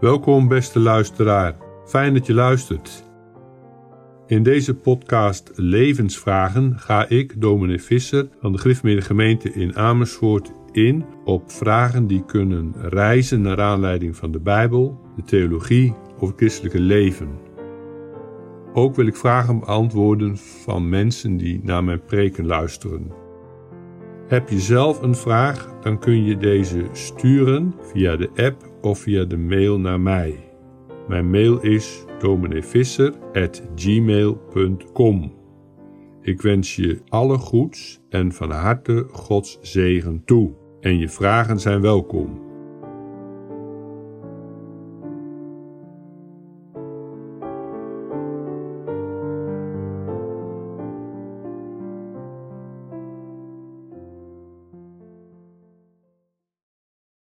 Welkom beste luisteraar, fijn dat je luistert. In deze podcast Levensvragen ga ik, dominee Visser van de Griffmeerde gemeente in Amersfoort, in op vragen die kunnen reizen naar aanleiding van de Bijbel, de theologie of het christelijke leven. Ook wil ik vragen beantwoorden van mensen die naar mijn preken luisteren. Heb je zelf een vraag, dan kun je deze sturen via de app of via de mail naar mij. Mijn mail is domineevisser.gmail.com Ik wens je alle goeds en van harte Gods zegen toe. En je vragen zijn welkom.